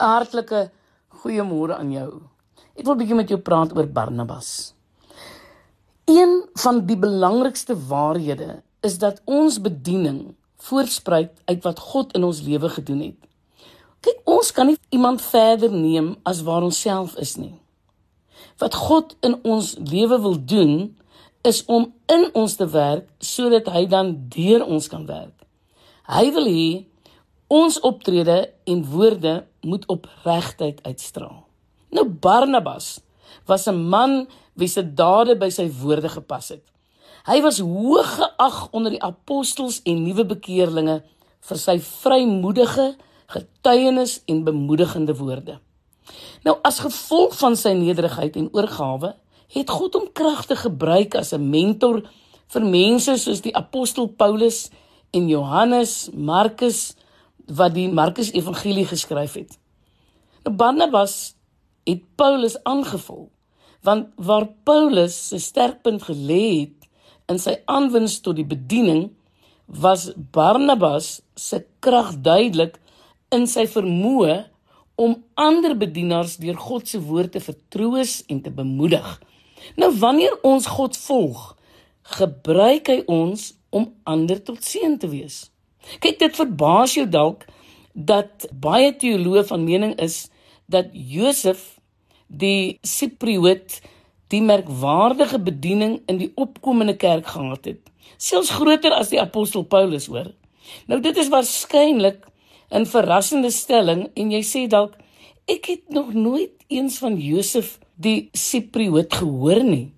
Hartlike goeiemôre aan jou. Ek wil 'n bietjie met jou praat oor Barnabas. Een van die belangrikste waarhede is dat ons bediening voorspruit uit wat God in ons lewe gedoen het. Kyk, ons kan nie iemand verder neem as waar ons self is nie. Wat God in ons lewe wil doen, is om in ons te werk sodat hy dan deur ons kan werk. Hy wil hê Ons optrede en woorde moet opregtheid uitstraal. Nou Barnabas was 'n man wie se dade by sy woorde gepas het. Hy was hoog geag onder die apostels en nuwe bekeerlinge vir sy vrymoedige getuienis en bemoedigende woorde. Nou as gevolg van sy nederigheid en oorgawe, het God hom kragtig gebruik as 'n mentor vir mense soos die apostel Paulus en Johannes, Markus, wat die Markus Evangelie geskryf het. Nou Barnabas het Paulus aangevul want waar Paulus se sterkpunt gelê het in sy aanwins tot die bediening was Barnabas se krag duidelik in sy vermoë om ander bedienaars deur God se woord te vertroos en te bemoedig. Nou wanneer ons God volg, gebruik hy ons om ander tot seën te wees. Kyk, dit verbaas jou dalk dat baie teoloë van mening is dat Josef die Sipriot die merkwaardige bediening in die opkomende kerk gehad het, selfs groter as die apostel Paulus, hoor. Nou dit is waarskynlik 'n verrassende stelling en jy sê dalk ek het nog nooit eens van Josef die Sipriot gehoor nie.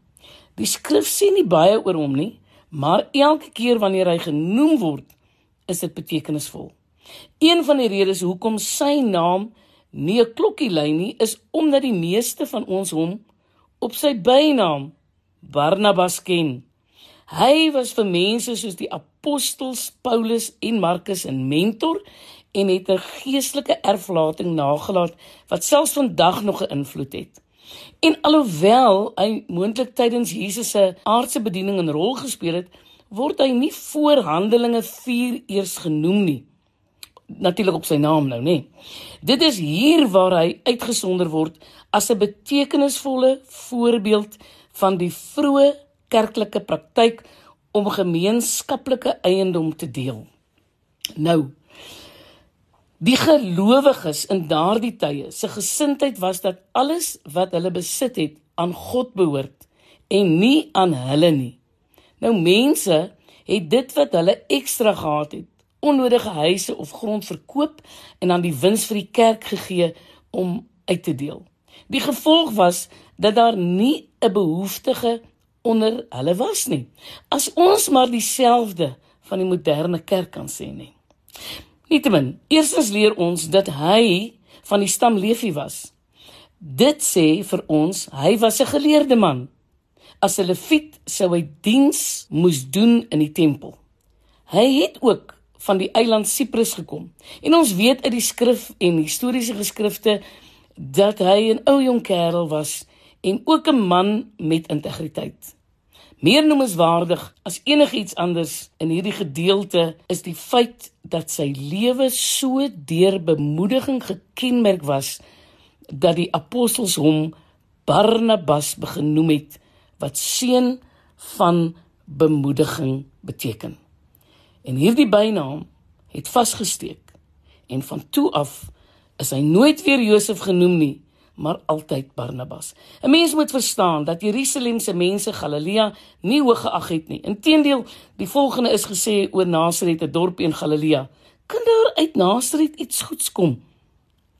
Die skrif sê nie baie oor hom nie, maar elke keer wanneer hy genoem word, is dit betekenisvol. Een van die redes hoekom sy naam nie 'n klokkie lui nie, is omdat die meeste van ons hom op sy bynaam Barnabas ken. Hy was vir mense soos die apostels Paulus en Markus 'n mentor en het 'n geestelike erflating nagelaat wat selfs vandag nog 'n invloed het. En alhoewel hy moontlik tydens Jesus se aardse bediening 'n rol gespeel het, word hy nie voor Handelinge 4 eers genoem nie. Natuurlik op sy naam nou, nê. Dit is hier waar hy uitgesonder word as 'n betekenisvolle voorbeeld van die vroeë kerklike praktyk om gemeenskaplike eiendom te deel. Nou Die gelowiges in daardie tye se gesindheid was dat alles wat hulle besit het aan God behoort en nie aan hulle nie. Nou mense het dit wat hulle ekstra gehad het, onnodige huise of grond verkoop en dan die wins vir die kerk gegee om uit te deel. Die gevolg was dat daar nie 'n behoeftige onder hulle was nie. As ons maar dieselfde van die moderne kerk kan sê nie. Nietemin, eerstens leer ons dat hy van die stam Levi was. Dit sê vir ons hy was 'n geleerde man as 'n leviet sou hy diens moes doen in die tempel. Hy het ook van die eiland Siprus gekom. En ons weet uit die skrif en historiese geskrifte dat hy 'n ou jong kerel was en ook 'n man met integriteit. Meer noemenswaardig as enigiets anders in hierdie gedeelte is die feit dat sy lewe so deur bemoediging gekenmerk was dat die apostels hom Barnabas begenoem het wat seun van bemoediging beteken. En hierdie bynaam het vasgesteek en van toe af is hy nooit weer Josef genoem nie, maar altyd Barnabas. 'n Mens moet verstaan dat Jerusalem se mense Galilea nie hoog geag het nie. Inteendeel, die volgende is gesê oor Nasaret, 'n dorp in Galilea. Kan daar uit Nasaret iets goeds kom?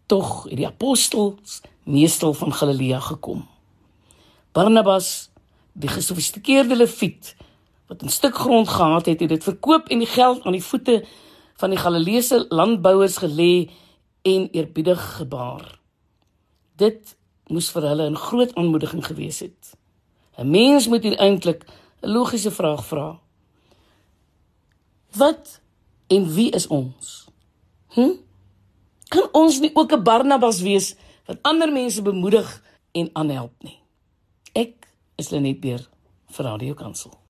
Tog het die apostels meestal van Galilea gekom. Barnabas die gesofistikeerde leviet wat 'n stuk grond gehad het, het dit verkoop en die geld aan die voete van die Galileese landbouers gelê en eerbiedig gebaar. Dit moes vir hulle 'n groot aanmoediging gewees het. 'n Mens moet hier eintlik 'n logiese vraag vra. Wat en wie is ons? Hm? Kan ons nie ook 'n Barnabas wees wat ander mense bemoedig en aanhelp nie? Is Lenet Beer vir Radio Kansel.